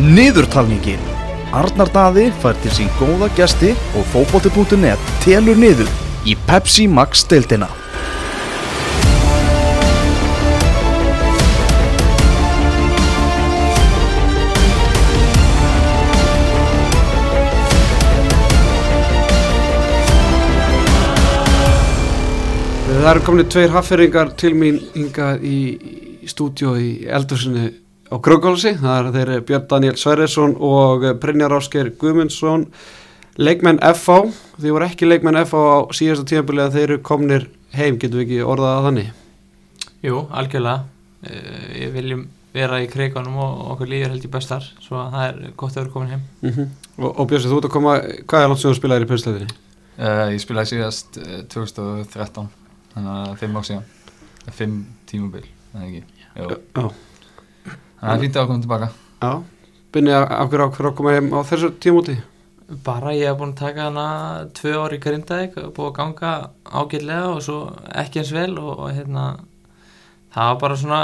Niðurtalningin Arnar Daði fær til sín góða gesti og fótbolti.net telur niður í Pepsi Max deildina. Það eru komin tveir hafferingar til mín hingað í, stúdíu í eldursinni á Gröggálsi. Það er þeir Björn Daniel Sverresson og Brynjar Ásker Guðmundsson, leikmenn FH. Þið voru ekki leikmenn FH á síðasta tíðanbili að þeir eru komnir heim, getum við ekki orðað að þannig? Jú, algjörlega. Uh, Við viljum vera í kreikunum og okkur líður held í bestar, svo að það er gott að vera komin heim. Mm Og, og Björn, þú ert að koma, hvað er langt sem þú spilaðir í pönstöðinni? Uh, ég spilaði síðast uh, 2013, þannig að fimm ár síðan, Eh, fimm tímubil, það ekki. Jú. Já. Það er fínt að koma tilbaka. Já. Byrni af hverju ákveður að koma heim á þessu tímúti? Bara ég hef búin að taka hana tvö ár í Grindavík, búið að ganga ágætlega og svo ekki eins vel og, og hérna það var bara svona,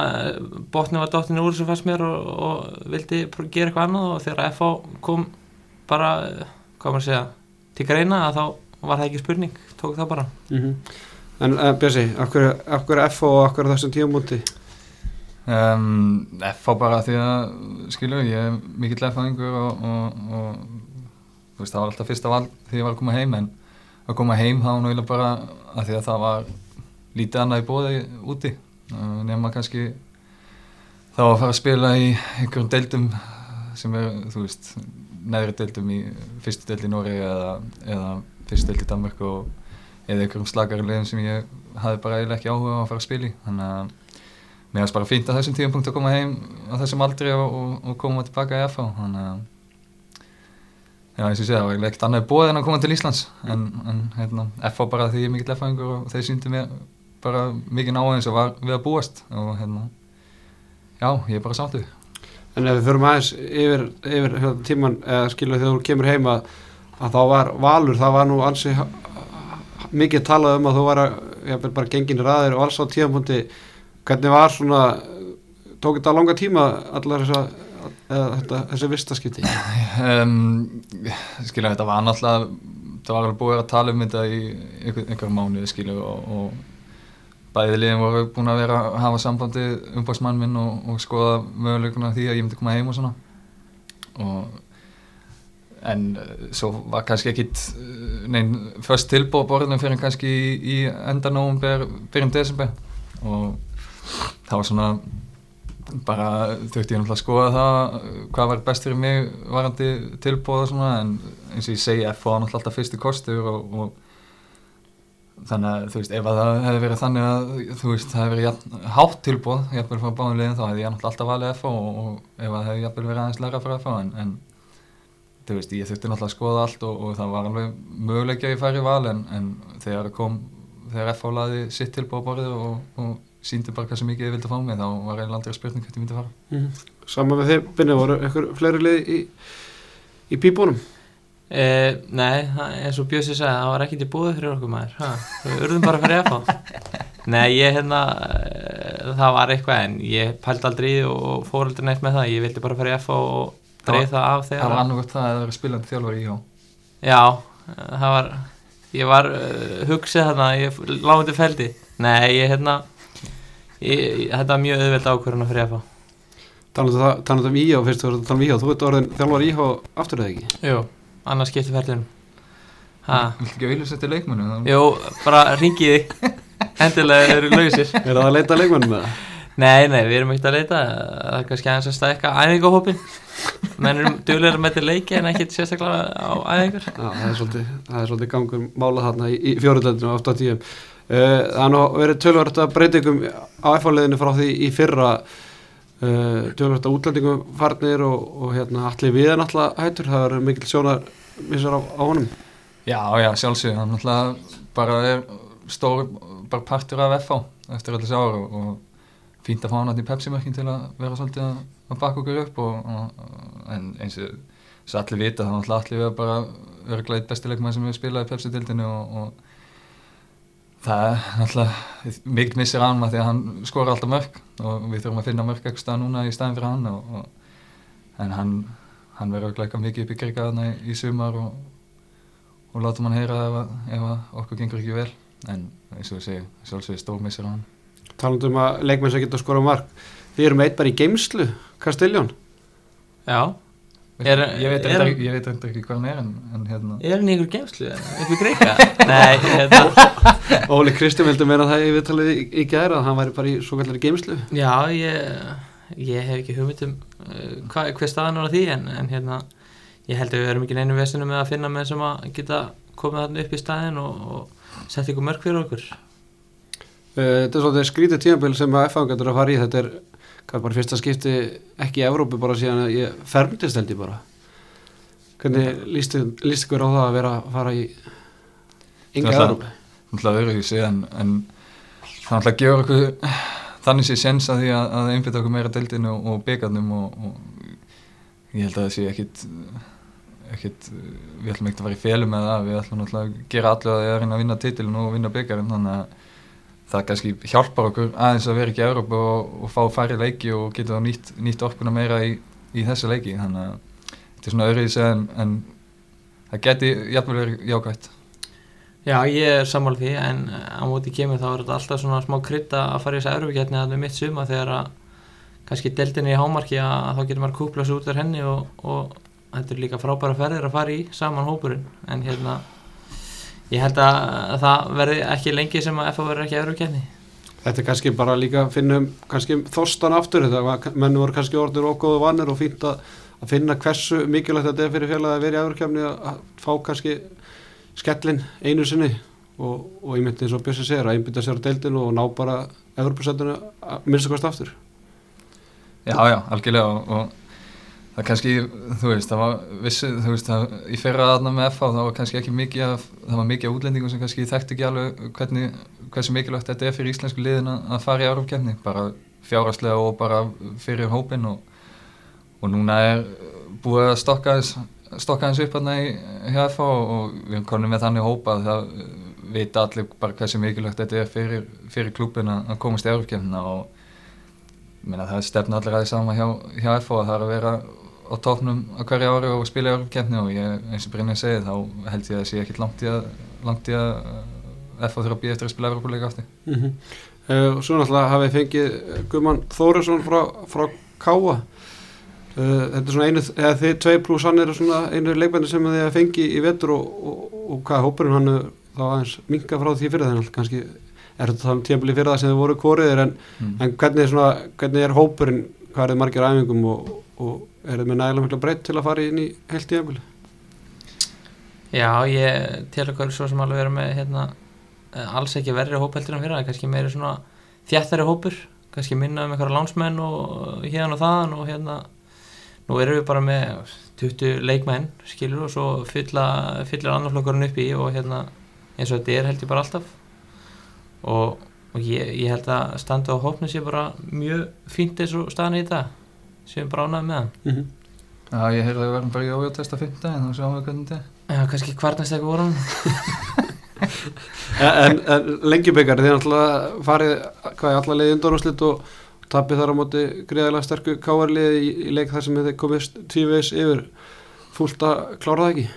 botni var dóttinu úr sem fannst mér og, og vildi gera eitthvað annað og þegar FH kom bara, eh, hvað maður að segja, til greina að þá var það ekki spurning, tók það bara. Mm En uh, Björsi, af hverju, af hverju FH og af hverju þessum tímúti? Um, F á bara því að, skilju, ég er mikill F-fæðingur og, og, og þú veist, það var alltaf fyrsta val því ég var að koma heim, en að koma heim þá náttúrulega bara að því að það var lítið annað í bóði úti, uh, nema kannski þá að fara að spila í einhverjum deildum sem er, þú veist, neðri deildum í fyrstu deild í Nóri eða, eða fyrstu deild í Danmark og eða einhverjum slagari legum sem ég hafði bara eiginlega ekki áhuga á að fara að spila í, þannig að mér finnst bara fínt að þessum tíum punkt að koma heim á þessum aldri og, og, og koma tilbaka í FH þannig að já, eins og segja, það var ekkert annað bóð en að koma til Íslands. En, en hérna, FH bara því ég er mikill F-fæðingur og þeir sýndi mér bara mikið náðins og var við að búast. Og hérna já, ég er bara sáttu En ef við förum aðeins yfir, yfir hérna, tíman, eða skilur þegar þú kemur heim að, þá var valur, það var nú ansi mikið talað um að þú var að, ég bara gengin ræðir og alls á tíðanpunkti, hvernig var svona, tók þetta langa tíma allar þetta, þessi vistaskipti? um, skilja þetta var náttúrulega það var alveg búið að tala um þetta í einhver, einhver mánuði skilja og, og bæði liðin voru búin að vera að hafa sambandi umbásmann minn og, og skoða möguleikuna því að ég myndi koma heim og svona og en uh, svo var kannski ekkit uh, neinn först tilbúið borðinu fyrir kannski í, í enda nóvumber byrjum desember og það var svona bara þurfti ég náttúrulega að skoða það hvað var best fyrir mig varandi tilbúið og svona en eins og ég segi F var náttúrulega alltaf fyrstu kostur og, og þannig að þú veist ef að það hefði verið þannig að þú veist það hefði verið hátt tilbúið jafnvel frá báðum liðin þá hefði ég náttúrulega alltaf valið F og, og ef að það hefði jafnvel verið aðeins læra fyrir F en, en þú veist ég þurfti náttúrulega að skoða allt og, og það var alveg möguleikja í færi val en, en þegar kom þegar F álaði sitt tilbúið á borðið og, og síndi bara hversu mikið ég vildi fá mig þá var eiginlega aldrei spurning hvert ég myndi fara. Mm. Saman með þið, Binni, voru eitthvað fleiri lið í, í pípunum? Eh, nei, það- eins og Bjössi sagði, það var ekkert í búið fyrir okkur maður. Ha, Við urðum bara fyrir FH Nei, ég hérna eh, það var eitthvað en ég pældi aldrei og fór aldrei neitt með það. Ég vildi bara fyrir FH og dreif það af það þegar var annarkvæmt það að það verið spilandi þjálfur í hjá Já, það var ég var uh, hugsið þarna ég lágði til feldi Nei, ég hérna ég, þetta var mjög auðveld ákvörðuna fyrir FH um talandi um íhá, fyrst þú voru að tala um íhá, þú ert orðin þjálfar íhá aftur eða ekki? Jú, annars ferðlunum Ha, Viltu ekki auðvitað setja leikmennu? jú, bara ringiði endilega eru lausir. Er það að leita leikmannum með það? Nei, nei, við erum ekkert að leita. Það er kannski aðeins að stækka æfingahópin menn erum duglegar með til leiki en ekkert sérstaklega á æfingar. Já, það er svolítið, það er svolítið gangur mála þarna í, í fjóruðleldinu og 8 tíum. Það er nú verið tölvöld að breytingum á F-leðinu frá því í fyrra uh, tölvöld að útlendingum farnir og, og hérna allir viðan alltaf hættur, það er mikil sjónar á, á honum. Já, já, sjálfsög, hann náttúrulega bara er stór, bara partur af FH eftir allir þessi ára og, og fínt að fá hann átt í Pepsi-mörkin til að vera svolítið að, að baka okkur upp og, og, eins og allir vita, þá náttúrulega allir við bara örglega eitt bestileikmann sem við spilaði í Pepsi-dildinu og það er náttúrulega mikil missir á hann að því að hann skora alltaf mörg og við þurfum að finna mörg eitthvað stað núna í staðin fyrir hann og, og, en hann hann verður að glæka mikið upp í kriga þarna í, í sumar og, og látum hann heyra ef, að- ef að okkur gengur ekki vel. En eins og ég segi, sjálfsögði stórmissir á hann. Talandum um að leikmenn sem geta að skora mark Við erum eitt bara í geimslu, Kastiljón Já, Er- ég, veit er- ekki- ég veit reyndar ekki hvað hann er en, en hérna. Er hann í ykkur geimslu upp í greika? Nei, hérna Óli Kristján vildi meina það í viðtalið í, í gæra að hann væri bara í svo kallari geimslu? Já, ég, ég hef ekki hugmynd um uh, hva, hver staðan var því en, en hérna, ég held að við erum ekki neinu vesinu með að finna með sem að geta komið þarna upp í staðin og, og setja ykkur mörg fyrir okkur. Uh, Þetta er svolítið skrítið tímabil sem að F.A. getur að fara í. Þetta er bara fyrsta skipti ekki í Evrópu bara síðan að ég fermdist held ég bara Hvernig líst ykkur á það að vera að fara í ynga Það er Evrópu? náttúrulega öðruvísi en, það náttúrulega gefur okkur þannig sé sens að því að, að einbytta okkur meira deildinu og, og byggarnum og, og ég held að það sé ekkit ekkit, við ætlum ekkert að fara í félum með það, við ætlum náttúrulega að gera allir að að reyna að vinna titilin og vinna byggarinn þannig að það kannski hjálpar okkur aðeins að vera ekki í Európa og, og fá færri leiki og geta nýtt, nýtt orkuna meira í, í þessu leiki. Þannig að þetta er svona öðruvísi en, en það geti jafnvel verið jákvæmt Já, ég er sammála því en á móti kemur þá er þetta alltaf svona smá krydda að fara í þessu erfugjarni að það er mitt suma þegar að kannski deildinni í hámarki að þá getur maður kúpla svo út af henni og, og þetta er líka frábæra ferðir að fara í saman hópurinn. En hérna ég held að það verði ekki lengi sem að FA verður ekki erfugjarni Þetta er kannski bara líka að finna um kannski þorstan aftur þetta var, menn voru kannski orðinir okkur vannir og fínt að, að finna hversu mikilvægt þetta er fyrir félagi að vera í Evrókjafni að, að fá kannski skellin einu sinni og, og ég myndi eins og Bjössi segir að einbytta sér á deildinu og ná bara Evrópusættinu að minnst okkar aftur. Já, já, algjörlega og, og það kannski, þú veist, það var vissi, þú veist, það, í fyrra aðna með FH það var kannski ekki mikið af, það var mikið af útlendingum sem kannski þekkti ekki alveg hvernig, hversu mikilvægt þetta er fyrir íslensku liðin að að fara í árumkefni, bara fjárhastlega og bara fyrir hópin og, og núna er búið að stokka aðeins upp aðna í FH og við erum konum með þannig hópa að það vita allir bara hversu mikilvægt þetta er fyrir, fyrir klúbin að að komast í árumkefnina og Meina, það stefna allir aðeins sama hjá, hjá FO að það er að vera á tóknum á hverju ári og spila í örgumkeppni og ég, eins og Brynja segið þá held ég að það sé ekkit langt í að, langt í að uh, FO þurfa að býja eftir að spila örguleika aftur. mm -hmm. uh, og svo náttúrulega hafið fengið Guðmann Þóresson frá, frá Káa uh, þetta er svona einu, eða þið tvei pluss hann eru svona einu leikmenni sem þið hafa fengið í vetur og, og, og hvað hópurinn hann þá aðeins minga frá því fyrir þennan kannski er þetta þannig tímabili fyrir það sem þið voru kóriðir en, Mm. en hvernig, er svona, hvernig er hópurinn hvað er þið margir æfingum og, og er þið með nægilega mikla breytt til að fara inn í heilt tímabili Já, ég tel okkur svo sem alveg vera með hérna, eh, alls ekki verri hópeldur en fyrir það, kannski meiri svona þjættari hópur, kannski minna um einhverja lánsmenn og hérna og þaðan og hérna, nú erum við bara með 20 leikmenn, skilur og svo fylla, fyllir annarflokkurinn upp í og hérna, eins og þetta er held ég bara alltaf. Og, og ég, ég held að standa á hópnu sé bara mjög fínt eins og staðan í þetta bara ánægð með hann mm -hmm. Já, ég heyrði að við verðum bara í ójóttesta fymta en þá sjáum við hvernig þetta er. Já, kannski kvarnast eitthvað voru hann en, en lengjubikar þið er náttúrulega farið hvað er allar leiði undanúslit og tapið þar á móti greiðilega sterku káarliði í, í leik þar sem þið komist tvívegis yfir fúlt að klára það ekki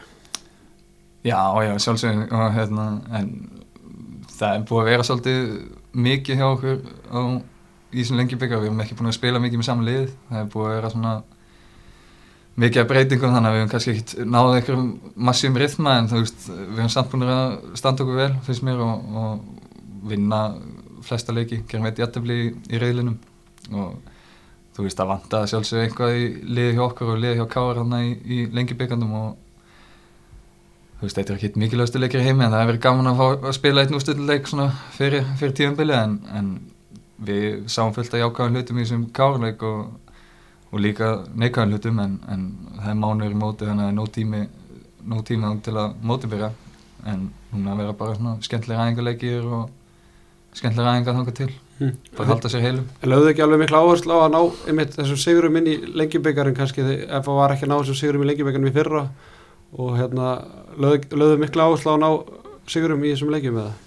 Já, já, sjálfsögum og hérna, en það er búið að vera svolítið mikið hjá okkur á, í þessum lengi byggja, við erum ekki búin að spila mikið með saman lið, það er búið að vera svona mikið af breytingum þannig að við hefum kannski ekkert náðið einhverjum massíum rithma en þú veist, við hefum samt búin að standa okkur vel, finnst mér, og, og vinna flesta leiki, gerum við jættabli í, í reyðlinum og þú veist, það vantaði sjálfsög eitthvað í liði hjá okkur og liði hjá Káar hérna í, í lengi byggandum og þú veist, þetta er ekki mikilvægastu leikir heimi en það hefur verið gaman að, fá, að spila einn úrstöldleik svona fyrir, fyrir tíumbili en, en við sáum fullt að jákaðum hlutum í þessum kárleik og, og líka neikvæðum hlutum en, en það er mánuður í móti þannig að það er nóg tími, nóg tími til að móti byrja. En núna vera bara svona skemmtilega æfingarleikir og skemmtilega æfingar þangað til. Hm. bara halda sér heilum. Lögðu ekki alveg mikla áherslu á að ná einmitt þessum sigurum inn í lengjubikarin kannski þegar FA var ekki að ná þessum sigurum í lengjubikarin við fyrra og hérna lögðu, lögðu mikla áherslu á að ná sigurum í þessum lengjum eða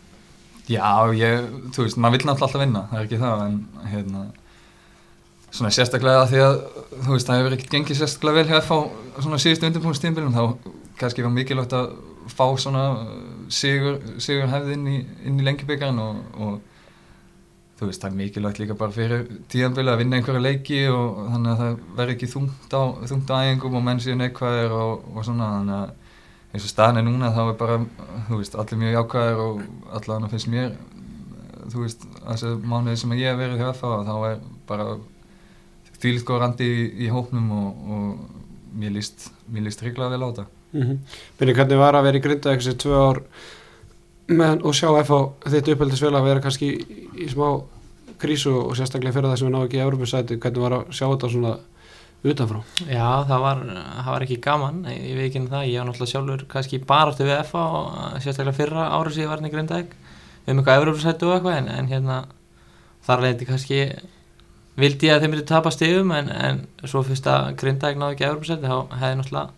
Já, ég, þú veist, maður vil náttúrulega alltaf vinna, það er ekki það, en hérna, svona sérstaklega því að þú veist, það hefur ekkert gengið sérstaklega vel hjá FH svona síðustu undirbúinstímbilum þá kannski var mikilvægt að fá svona uh, sigur, sigur hefði inn í, í lengjubikarinn og, og þú veist, það er mikilvægt líka bara fyrir tíðanbili að vinna einhverja leiki og þannig að það verður ekki þungt á, þungt á æfingum og menn síðan neikvæðir og, og svona þannig að eins og staðin er núna þá er bara, þú veist, allir mjög jákvæðir og allavega finnst mér þú veist, þessu mánuði sem ég hef verið hjá FH þá er bara þvílitt góð randi í, í hópnum og, og mér líst, líst vel á þetta. Mm -hmm. Byrni, hvernig var að vera í grinda eitthvað tvö ár með, og sjá FH þitt uppeldisvel að vera kannski í, í smá krísu og sérstaklega fyrir það sem við náum ekki í Európa-sæti, hvernig var að sjá þetta svona utanfrá? Já, það var, það var ekki gaman, ég veit ekki um það, ég var náttúrulega sjálfur kannski bara átti við FH og sérstaklega fyrra árið sem ég var inn í grindaðeg um eitthvað Európa-sæti og eitthvað en, en hérna þar leiti kannski vildi ég að þeim myndi tapa stegum en, en svo fyrst að Grindavík náðu ekki Európa-sæti þá hefði náttúrulega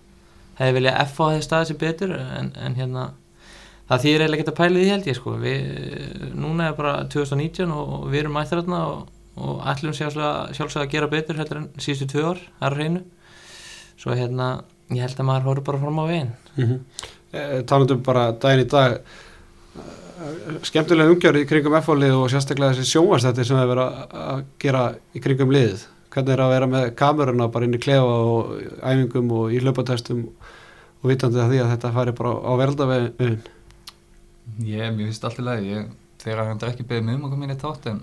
hefði viljað F á þeir staði sem betur en, en hérna það þýðir eiginlega ekki að pæla því held ég sko við, núna er bara 2019 og við erum þarna og, ætlum sjálfsög að gera betur heldur en síðustu tvö ár, er hreinu. Svo hérna, ég held að maður horfður bara fram á veginn. Mm -hmm. e, Talandum bara daginn í dag skemmtilega umgjörð í kringum F-fólið og sérstaklega þessi sjónvastættir sem það verið að gera í kringum liðið. Hvernig er að vera með kameruna bara inn í klefa og æfingum og í hlaupatestum og vitandi að því að þetta færi bara á verðaldavegin Ég, mér finnst alltaf leið ég, þegar hann er ekki beðið mjög mjög minni tátt en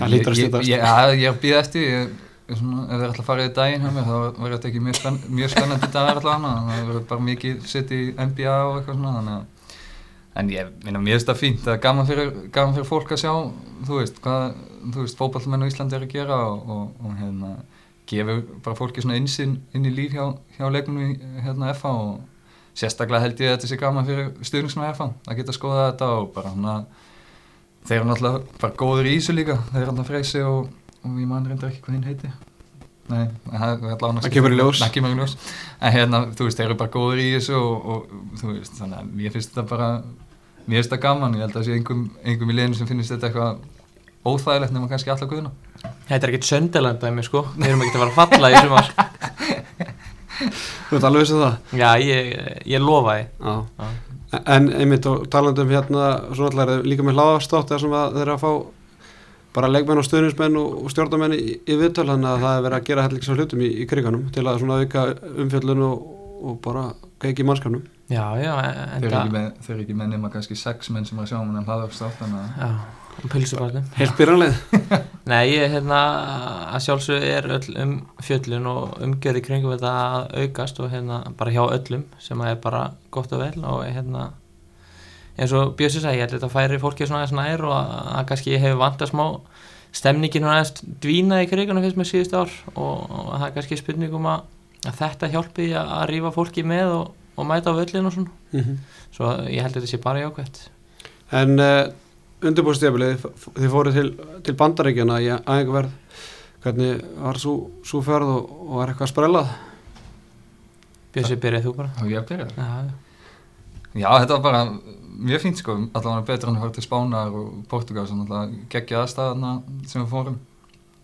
Það lítur að stýta Já, ég er býðið eftir ég, svona, ef er alltaf að fara í daginn hjá mér þá verður þetta ekki mjög, spenn, mjög spennandi dagar alltaf það verður bara mikið sitt í NBA og eitthvað svona þannig að en ég minna mér finnst það fínt það er gaman fyrir, gaman fyrir fólk að sjá þú veist hvað, þú veist fókbalmenn á Íslandi er að gera og, og, og hérna gefur bara fólki svona einsinn inn í líf hjá, hjá leikunum í hérna FA og sérstaklega held ég að þetta sé gaman fyrir stuðningsnum FA að geta skoða þetta og bara hérna þeir eru náttúrulega bara góður í Ísu líka. Þeir eru alltaf freysi og, og ég man reyndar ekki hvað hinn heiti. Nei, það kemur í ljós. Það kemur í ljós. En hérna, þú veist, þeir eru bara góður í þessu og, og þú veist, þannig að ég finnst þetta bara Mér finnst þetta gaman, ég held að það sé einhverjum, einhverjum í leginu sem finnst þetta eitthvað óþægilegt nema kannski alltaf guðuna Þetta er ekkert söndeland af mig sko. Við erum ekkert að fara að falla í sumar. Þú veit alveg þessu það? Já, ég, ég lofa því En einmitt og talandum hérna Svo náttúrulega líka með hláðastátt þar sem þeir eru að fá bara leikmenn og stöðnismenn og stjórnamenn í, í viðtöl þannig að það er verið að gera hellir svo hlutum í, í kriganum til að svona auka umfjöldun og, og bara ekki mannskapnum. Já, já, en það Þeir eru ekki með nema kannski sex menn sem er að sjá um en hlaða upp státt Já, um pilsubarnum Helt byrjanleið Nei, ég hérna að sjálfsög er öll um fjöllun og umgjörði kringum þetta að aukast og hérna bara hjá öllum sem er bara gott og vel og hérna eins og Björnsi sagði, ég held að þetta færi fólki svona aðeins nær og að, að kannski hefur vant að smá stemningin hún aðeins dvína í krigunum fyrst með síðust ár og, og það er kannski spurningum að, að þetta hjálpi að, að rýfa fólki með og, og mæta á völlin og svona. Mm -hmm. svo ég held að þetta sé bara jákvæmt En uh, undirbúrstefilið þið fóruð til, til bandaríkjana í aðeinkuverð hvernig var svo ferð og, og var eitthvað sprellað? Björnsi, byrjaði þú bara? Já, ég byrjaði. Já, þetta var bara mjög fínt sko, allavega betur en að fara til Spánar og Portugal sem allavega geggja aðstæðana sem við fórum.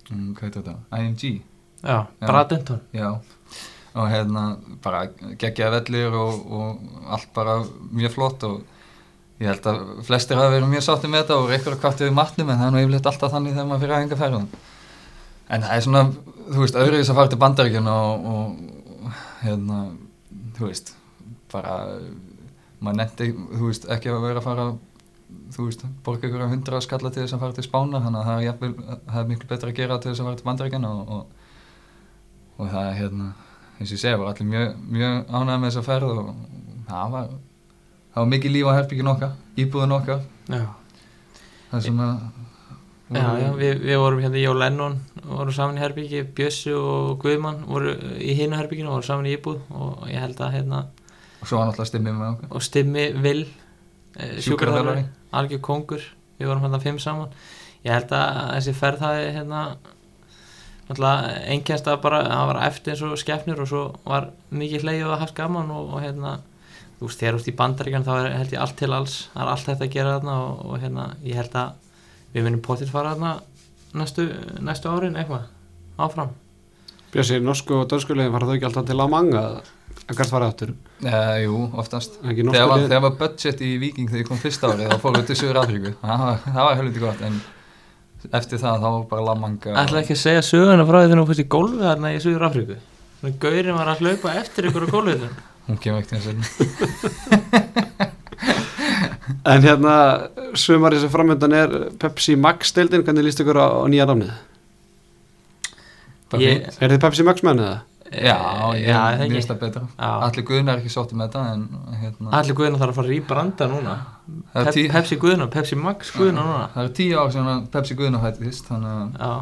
Um, hvað heitir þetta? IMG Já, Bradenton Já, og hérna bara geggja vellir og, og allt bara mjög flott og ég held að flestir hafa verið mjög sáttið með þetta og reykur að kvartið við matnum en það er nú yfirleitt alltaf þannig þegar maður fyrir aðenga ferðan en það er svona, þú veist, öðruðis að fara til bandaríkjun og, og hérna, þú veist bara maður netti, þú veist, ekki að vera að fara þú veist, borga ykkur að hundra skalla til þess að fara til spána þannig að það er, jafnvel, það er miklu betra að gera til þess að fara til bandaríkjana og, og, og það er hérna eins og ég segja, var allir mjög, mjög ánægð það var mikið líf á herbyggin okkar íbúðin okkar. Það sem að Já, já, við, við vorum hérna í Lennon vorum saman í herbyggi, Bjössi og Guðmann voru í hinu herbygginu og voru saman í íbúð og ég held að hérna og svo var náttúrulega Stimmi með okkur. og Stimmi vil eh, sjúkarþjálfari, algjör kongur við vorum hérna fimm saman. Ég held að þessi ferð það hérna náttúrulega einkjast að bara það var eftir eins og skefnir og svo var mikið hleyju að haft gaman og, og hérna þú veist þér út í bandaríkan þá er held ég allt til alls. Það er allt þetta að gera þarna og, og hérna ég held að við minnum potið fara þarna næstu, næstu árin eitthvað áfram. Bjössi, norsku og dönskulegin fara þau ekki alltaf til að manga að hvert fara áttur Uh, jú, oftast. Þegar var, þegar var budget í Viking þegar ég kom fyrsta árið þá fórum við til Suður Afríku. Það var, það var helviti gott en eftir það þá var bara lamanga ætla ekki að segja söguna frá því þegar þú fyrst í gólfið þarna í Suður Afríku? Gaurin var að hlaupa eftir ykkur á gólfið hún kemur ekkert eins og En hérna, sumari sem framöndan er Pepsi Max deildin, hvernig líst ykkur á, á nýja bara Ég-. Er þið Pepsi Max menn eða? já, ég já, það það betra. Allir guðin er ekki sótti með þetta en hérna, Allir Guðina þarf að fara að rýbranda núna. Það, er Pep, tí, Pepsi Guðina, Pepsi Max Guðina núna. Það er tíu ár sem Pepsi guðin hættist þannig að Já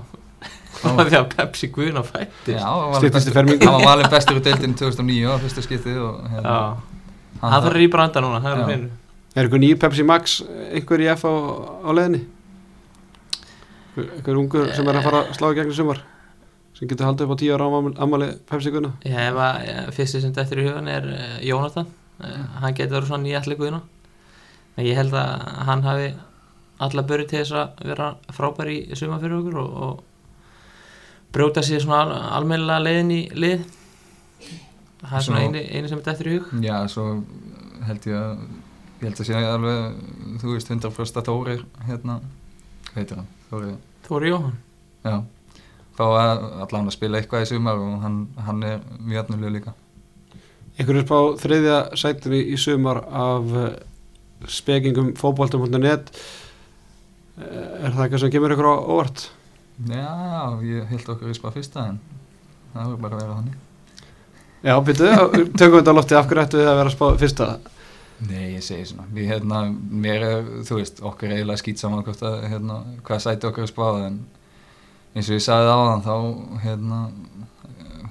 Það var því að Pepsi Guðina fættist. Já, hann var í bestur- fermingu. hann var valinn bestur úr deildin 2009 á fyrsta skiptið og hérna, Já, hann þarf að rýbranda núna, það er Já. að finna Er ykkur nýj Pepsi Max einhver í F á, á leðinni? Ykkur ungur sem er að fara að slá í gegnum sumar sem getur haldið upp á tíu ára ammali Pepsi ja, fyrsti sem þetta í hugan er Jónatan. Uh, hann getur verið svona nýjalli Guðina en ég held að hann hafi alla börið til þess að vera frábær í suma fyrir okkur og, og brjóta sér svona al, almennilega leiðin í lið. Það er svona Svo- eini, eini sem þetta eftir í hug. Já, svo held ég að ég held að sé alveg þú veist 100% að Þórir hérna, hvað heitir hann? Þórir, Þóri Jóhann. Já. Þá að allan að spila eitthvað í sumar og hann, hann er mjög efnulega líka. Ykkur er spá þriðja sætri í sumar af uh, spekingum fótbolta.net Er það eitthvað sem kemur ykkur á óvart? Já, ég held okkur í spá fyrsta en það voru bara að vera þannig. Já, byrju, tökum við þetta lofti. Af hverju ættu við að vera að spá fyrsta? Nei, ég segi svona, við hérna, mér er, þú veist, okkur eiginlega skýt saman hvort að, hérna, hvað sæti okkur er spáð en eins og ég sagði á þann þá, hérna,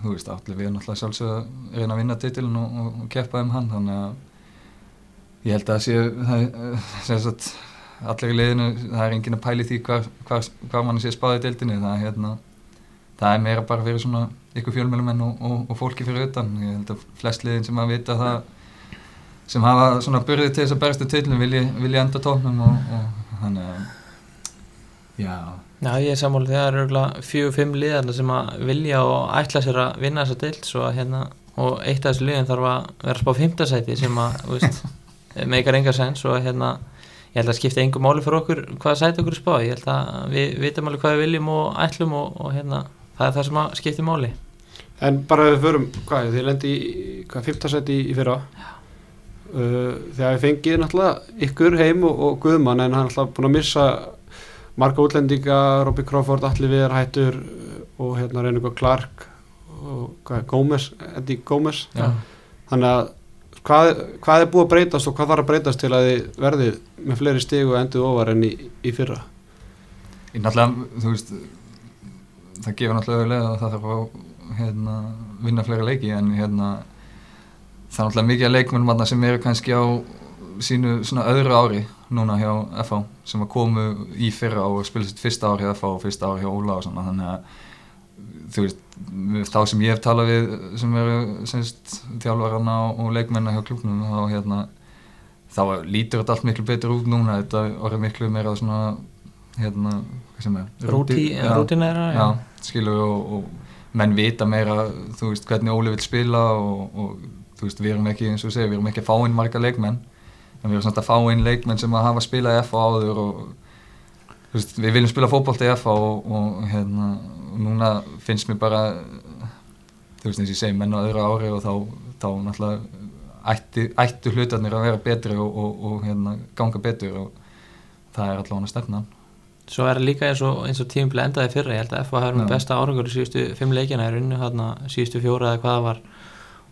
þú veist, allir við erum náttúrulega sjálfsög að reyna að vinna titilin og, og, og keppa um hann, þannig að ég held að sé, það, er, sem sagt, allir í liðinu, það er enginn að pæli því hvar, hvar, hvar mann sé spáð í deildinni, það er hérna, það er meira bara fyrir svona ykkur fjölmjölumenn og, og, og fólki fyrir utan, ég held að flest liðin sem að vita það sem hafa svona byrðið til þess að berstu tillum vilji, vilji enda tóknum og, og þannig að já, Já, ég er að það eru fjögur, fimm liðarna sem að vilja og ætla sér að vinna þessa deild svo að hérna, og eitt af þessu liðin þarf að vera að spá fimmtasæti sem að, veist, meikar enga sens og hérna, ég held að skipta engum máli fyrir okkur hvaða sæti okkur spá, ég held að við vitum alveg hvað við viljum og ætlum og, og hérna, það er það sem að skipti máli. En bara ef við förum, hvað, þið lendi hvað, fymtasæti í, í fyrra uh, Þegar við fengið náttúrulega ykkur heim og, og Guðmann en hann er náttúrulega búin að missa marga útlendinga, Robby Crawford, Alli Viðar hættur og hérna Reyniko Clark og hvað, Gómez, Eddie Gómez Já. Þannig að hvað, hvað er búið að breytast og hvað þarf að breytast til að þið verðið með fleiri stig og endið ofar enn í, í fyrra? Ég náttúrulega, þú veist það gefur náttúrulega auðvitað að það þarf að hérna, vinna fleiri leiki en hérna það er náttúrulega mikið af leikmennum sem eru kannski á sínu svona öðru ári núna hjá FH sem að komu í fyrra og spila sitt fyrsta ár hjá FH og fyrsta ár hjá Óla og svona þannig að þú veist, þá sem ég hef talað við sem eru semst þjálfarana og, og leikmenna hjá klubnum þá hérna þá lítur þetta allt miklu betur út núna þetta orðið miklu meira svona hérna, hvað sem er Rúti, Já. rútinæra, já, skilur og, og menn vita meira þú veist hvernig Óli vil spila og, og þú veist við erum ekki eins og segja við erum ekki að fá inn marga leikmenn en við erum samt að fá inn leikmenn sem að hafa spilað í FA áður og veist við viljum spila fótbolta í FA og, og hérna og núna finnst mér bara þú veist eins og ég segi menn á öðru ári og þá, þá náttúrulega ætti, ættu hlutarnir að vera betri og, og, og hérna ganga betur og það er allavega stefnan. Svo er líka eins og, og tímubili endaði fyrra, ég held að FH hefur með besta árangur í síðustu fimm leikina er unnu hérna síðustu fjóra eða hvað það var.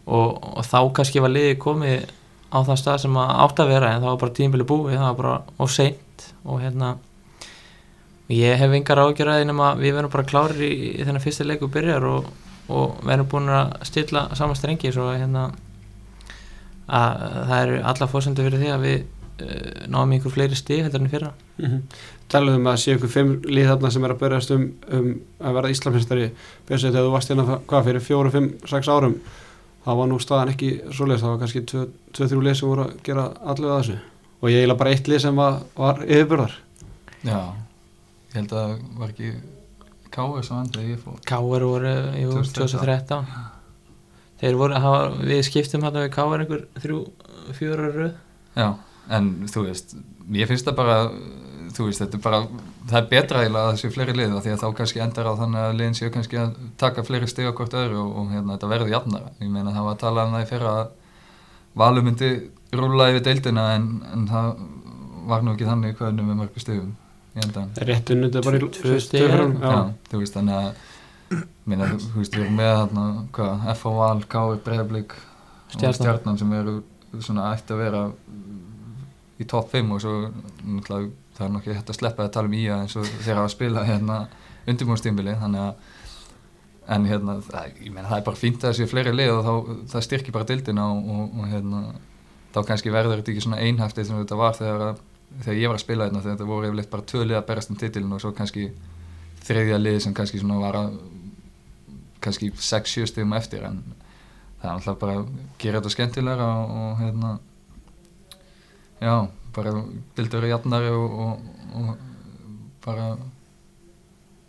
Og, og þá kannski var liðið komið á það stað sem að átt að vera en það var bara tímubili búið, það var bara of seint og hérna ég hef engar ágjörði nema við verðum bara klárir í, í þennan fyrsta leiku byrjar og, og verðum búin að stilla saman strengi svo að hérna að það eru alla fórsendur fyrir því að við uh, náum einhver fleiri stig heldur enn í fyrra. Mm -hmm. Talum um að sé ykkur fimm lið þarna sem er að börjast um, um að vera Íslamistari Björsið þegar þú varst hérna hvað fyrir fjóru, fimm, sex árum þá var nú staðan ekki svoleiðis, það var kannski tvö, tvö þrjú lið sem voru að gera allavega þessu. Og ég eiginlega bara eitt lið sem var, var yfirbörðar Já, ég held að það var ekki Káur sem þegar ég fór Káur voru, jú, 2013. 2013 Þeir voru, hafa, við skiptum hérna við Káur einhver þrjú, fjóra röð Já, en þú veist, ég finnst það bara, þú veist, þetta er bara, það er betra eiginlega að það séu fleiri lið af því að þá kannski endar á þannig að liðin séu kannski að taka fleiri stig á hvort öðru og, og hérna, þetta verður jafnara. Ég meina það var að tala um það í fyrra myndi rúla yfir deildina en, en það var nú ekki þannig hvernig með mörgu stigum í endan. rétt unnið þetta bara í Tvö stig, stöðurum Já, þú veist, þannig að, minna, þú veist, við erum með þarna, hvað, F.A. Val, K.R. Breiðablík og Stjarnan. Sem eru svona ætti að vera í topp 5 og svo náttúrulega það er nokkið hægt að sleppa að tala um ía eins og þeir hafa að spila hérna undirbúinstímbili þannig að en hérna, það, ég meina það er bara fínt að það séu fleiri lið og þá, það styrkir bara dildina og, og, og hérna þá kannski verður þetta ekki svona einhæftið sem þetta var þegar, að, þegar ég var að spila hérna þegar þetta voru yfirleitt bara tvö lið að berast um titilin og svo kannski þriðja lið sem kannski svona var að kannski 6-7 stegum eftir en það er alltaf bara að gera þetta skemmtilegra og, og hérna já, bara dildur í jafnari og, og, og bara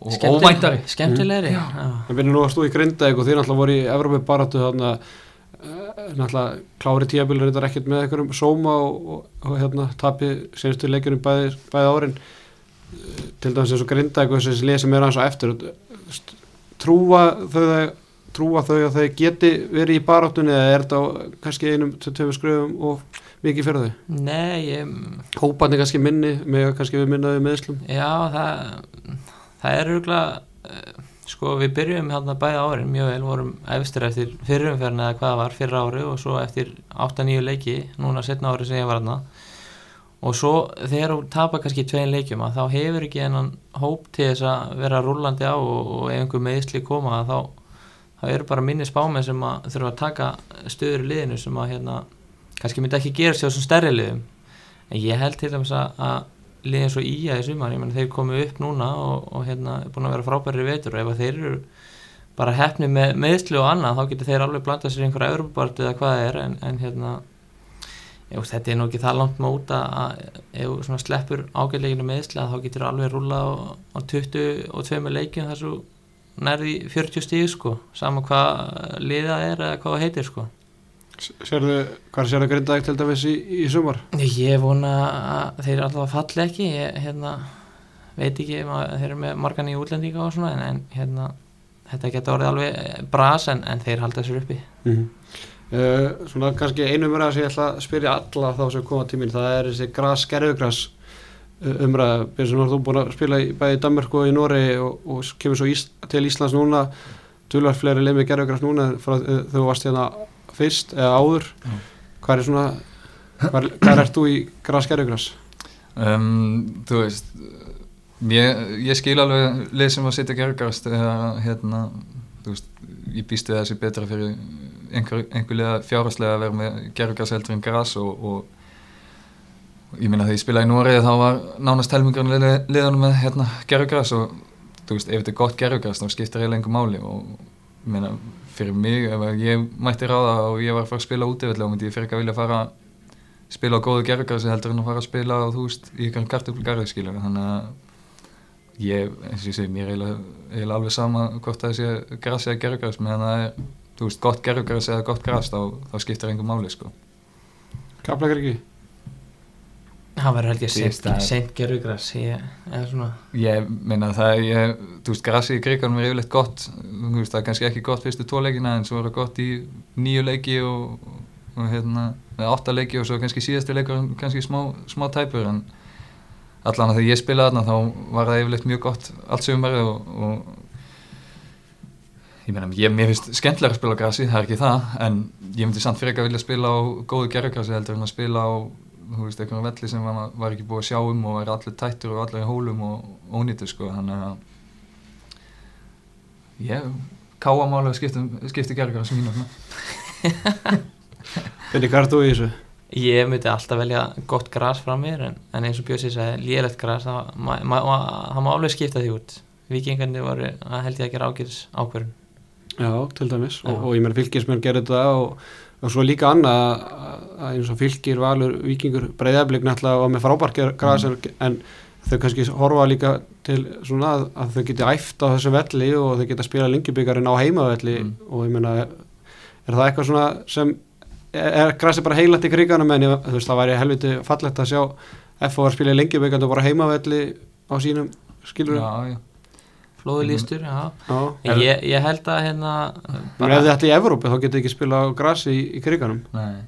og Skemmtileg- óvæntari Skemmtilegri, En við erum nú að stúi í Grindavík og þeir náttúrulega voru í Evrópi að eh, náttúrulega klári tíabilir þetta ekkert með einhverjum sóma og, og, og hérna tapi senstu leikjunum bæði, bæði árin. Eh, til dæmis eins og þessi lið sem er aðeins á eftir. Trúa þau að trúa þau að þau geti verið í baráttunni eða er þetta kannski einum til tveimur skröfum og mikið fyrir þau? Nei, ég, hóparnir kannski minni með kannski við minnaði meðslum já, það það er örgulega sko, við byrjum hérna bæði árin mjög vel, vorum efstir eftir fyrirumferðin eða hvað var, fyrra ári og svo eftir 8-9 leiki, núna setna ári sem ég var hérna og svo þegar þú tapar kannski tvein leikjum að þá hefur ekki hennan hóp til þess að vera rúllandi á og, og ef einhver meðsli koma að þá, þá eru bara minni spámið sem að þurfa að taka stöður í liðinu sem að hérna kannski myndi ekki gera sér sem stærri liðum. En ég held til dæmis að liðin svo í að í sumar, ég menn þeir komu upp núna og, og hérna er búin að vera frábæri vetur og ef þeir eru bara hefni með meðsli og annað þá getur þeir alveg blandað sér einhverja Európa-bartu eða hvað það er en, en hérna veist, þetta er nú ekki það langt mót að, ef svona sleppur ágætleginu meðsli að þá getur alveg rúla á, á 22 leikjum þar svo nærði 40 stíð sko sama hvað liða er eða hvað heitir sko Sérðu, hvað sérðu Grindavík til dæmis í, í sumar? Ég vona að þeir alltaf falli ekki ég hérna, veit ekki að þeir eru með margan í útlendinga og svona en, en hérna, þetta getur orðið alveg bras en, en þeir halda sér uppi. Mm uh, svona kannski einu umræða sem ég ætla að spyrja alla þá sem koma tíminn, það er þessi gras gerfugras umræða. Eins og nú er þú búin að spila í, bæði í Danmark og í Nóri og, og kemur svo ís, til Íslands núna. Tölvar fleiri leið með gerfugras núna frá uh, þegar þú varst hérna fyrst eða áður Já. hvað er svona hvað, hvað ert þú í gras gerfugras? um, þú veist ég, ég skil alveg leið sem að setja gergast eða hérna veist, ég býst við sé betra fyrir einhver, einhverlega fjárhastlega að vera með gergast heldur en gras og, og ég minna þegar ég spilaði í Nóri þá var nánast helmingurinn liðanum með hérna gergras og þú veist, ef þetta er gott gergras þá skiptir eiginlega einhver máli og ég meina fyrir mig, ef ég mætti ráða og ég var að fara að spila útivillega og myndi ég fyrir ekki að vilja fara að spila á góðu gerðgarsi heldur en að fara að spila á þú veist í einhverjum kartöflugarði skilur þannig að ég, eins og ég segi, mér er eiginlega, alveg sama hvort það sé grassi eða gerðgarðs meðan það er, þú veist, gott gerðgarðs eða gott gras þá, þá skiptir einhver máli sko Kaplakar ekki? Það verður held ég seint, svona. Ég meina það, ég, þú veist, grassi í kriganum er yfirleitt gott. Veist, það er kannski ekki gott fyrstu tvo leikina en svo er það gott í nýju leiki og, og hérna, átta leiki og svo kannski síðasti leikur kannski smá, smá tæpur en allan að þegar ég spilaði þarna þá var það yfirleitt mjög gott allt sögumari og, og ég meina, ég, mér finnst skemmtilega að spila á grassi, það er ekki það en ég myndi samt fyrir ekki að vilja spila á góðu gerðugrassi heldur en að spila á þú veist, einhvern velli sem var, var ekki búið að sjá um og er allir tættur og allir í hólum og ónýttur sko, þannig að ég káam alveg skipti, skipti gerðugrassi mínu þarna. Hvernig hvað ert þú í þessu? Ég myndi alltaf velja gott gras fram mér en, en eins og Björsi sagði, lélegt gras það má, alveg skipta því út Víkingarnir voru, það held ég að gera ágætis ákvörðun Já, til dæmis og, og ég meina fylgismenn gerir þetta og, og svo líka annað að- að eins og fylgir, valur, vikingur breyðablík náttúrulega og með frábær gras en, þau kannski horfa líka til svona að, að þau geti æft á þessum velli og þau geta spila lengjubikarinn á heimavelli Mm. og ég meina er, það eitthvað svona sem er, græsið bara heilat í kriganum en þú veist það væri helviti fallegt að sjá F.O. að spila lengjubikandi og bara heimavelli á sínum skilur já, já flóðu lístur, já Já. En ég, ég held að hérna En ef þið ætti í Evrópu þá getur þið ekki spila á grasi í, í kriganum Nei,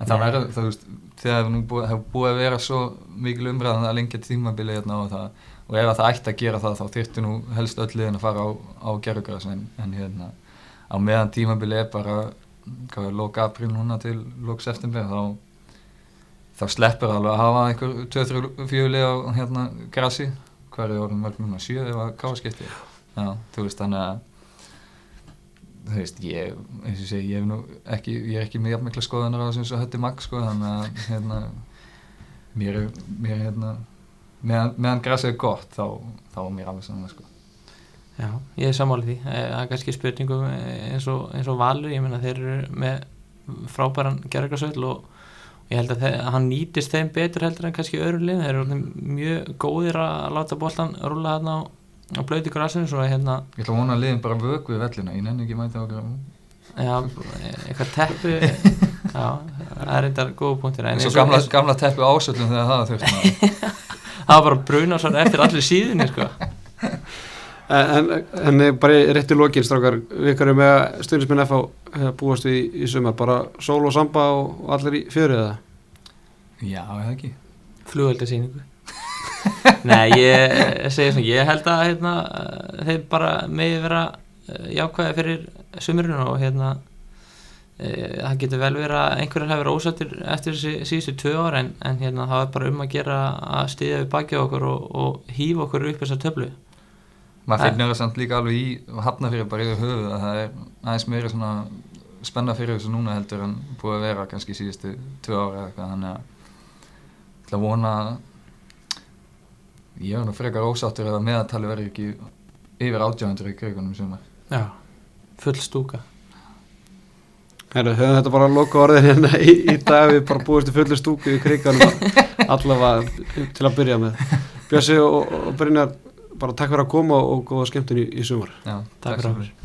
en það verður, þú veist, þegar nú búið, hefur búið að vera svo mikil umræðan að lengja tímabili hérna og það, og ef að það ætti að gera það þá þyrfti nú helst öll liðin að fara á, á gerugræs en, en hérna, á meðan tímabili er bara, hvað er, lók april núna til lók september, þá, þá sleppur alveg að hafa einhver 2-3 lið á hérna grasi, hvað er orðin mörg núna, 7 ef að káskipti, já, þú veist, þannig að þú veist, ég, eins og segi, ég hef nú ekki, ég er ekki með jafn mikla skoðanar á þessum svo hötti mag, sko, þannig að, hérna, mér er, mér er, hérna, meðan, meðan græsið er gott, þá, þá er mér alveg saman, sko. Já, ég er sammála því Eh, það er kannski spurningum eins og, eins og Valur, ég meina þeir eru með frábæran gerðargræsvöld og ég held að, þeir, að hann nýtist þeim betur heldur en kannski öðru lið þeir eru mjög góðir að láta boltan rúla þarna á, á blöyti grasinu svo að hérna, Ég ætla að vona að liðin bara vöku við vellina, ég nenni ekki mæta okkur, já, eitthvað teppu já, það er eitthvað góða punktir en eins og eins og- gamla, eins- gamla teppu ásöldum þegar það þurfti maður. það var bara bruna svo eftir allir síðunni sko. En, en, en bara rétt í lokin strákar, við erum með stundisminn F á búast við í, í sumar, bara sól og samba og, allir í fjörið eða? Já, eða ekki. flugöldasýningu Nei, ég segi svona, ég held að hérna, eh, þeir bara megi vera eh, jákvæði fyrir sumurinn og hérna e, það getur vel verið að einhverjar hefur ósættir eftir þessi síðustu tvö ára en, en hérna það er bara um að gera að stiðja við bakið á okkur og, og hýfa okkur upp þessa töflu. Maður finnir það samt líka alveg í hafna fyrir bara yfir höfuð að það er aðeins meira svona spenna fyrir þessu núna heldur en búið að vera kannski síðustu tvö ára eða eitthvað þannig að ég ætla að vona að ég er nú frekar ósáttur að meðatali verður ekki yfir átjáðundur í krigunum sumar. Já, full stúka. Herru, höfum þetta bara að loka orðin hérna í, í dag. Við bara búist til fullu stúku í kriganum allavega til að byrja með. Bjössi og, og Brynjar bara takk fyrir að koma og góða skemmtun í, í sumar. Já, Takk fyrir. okkur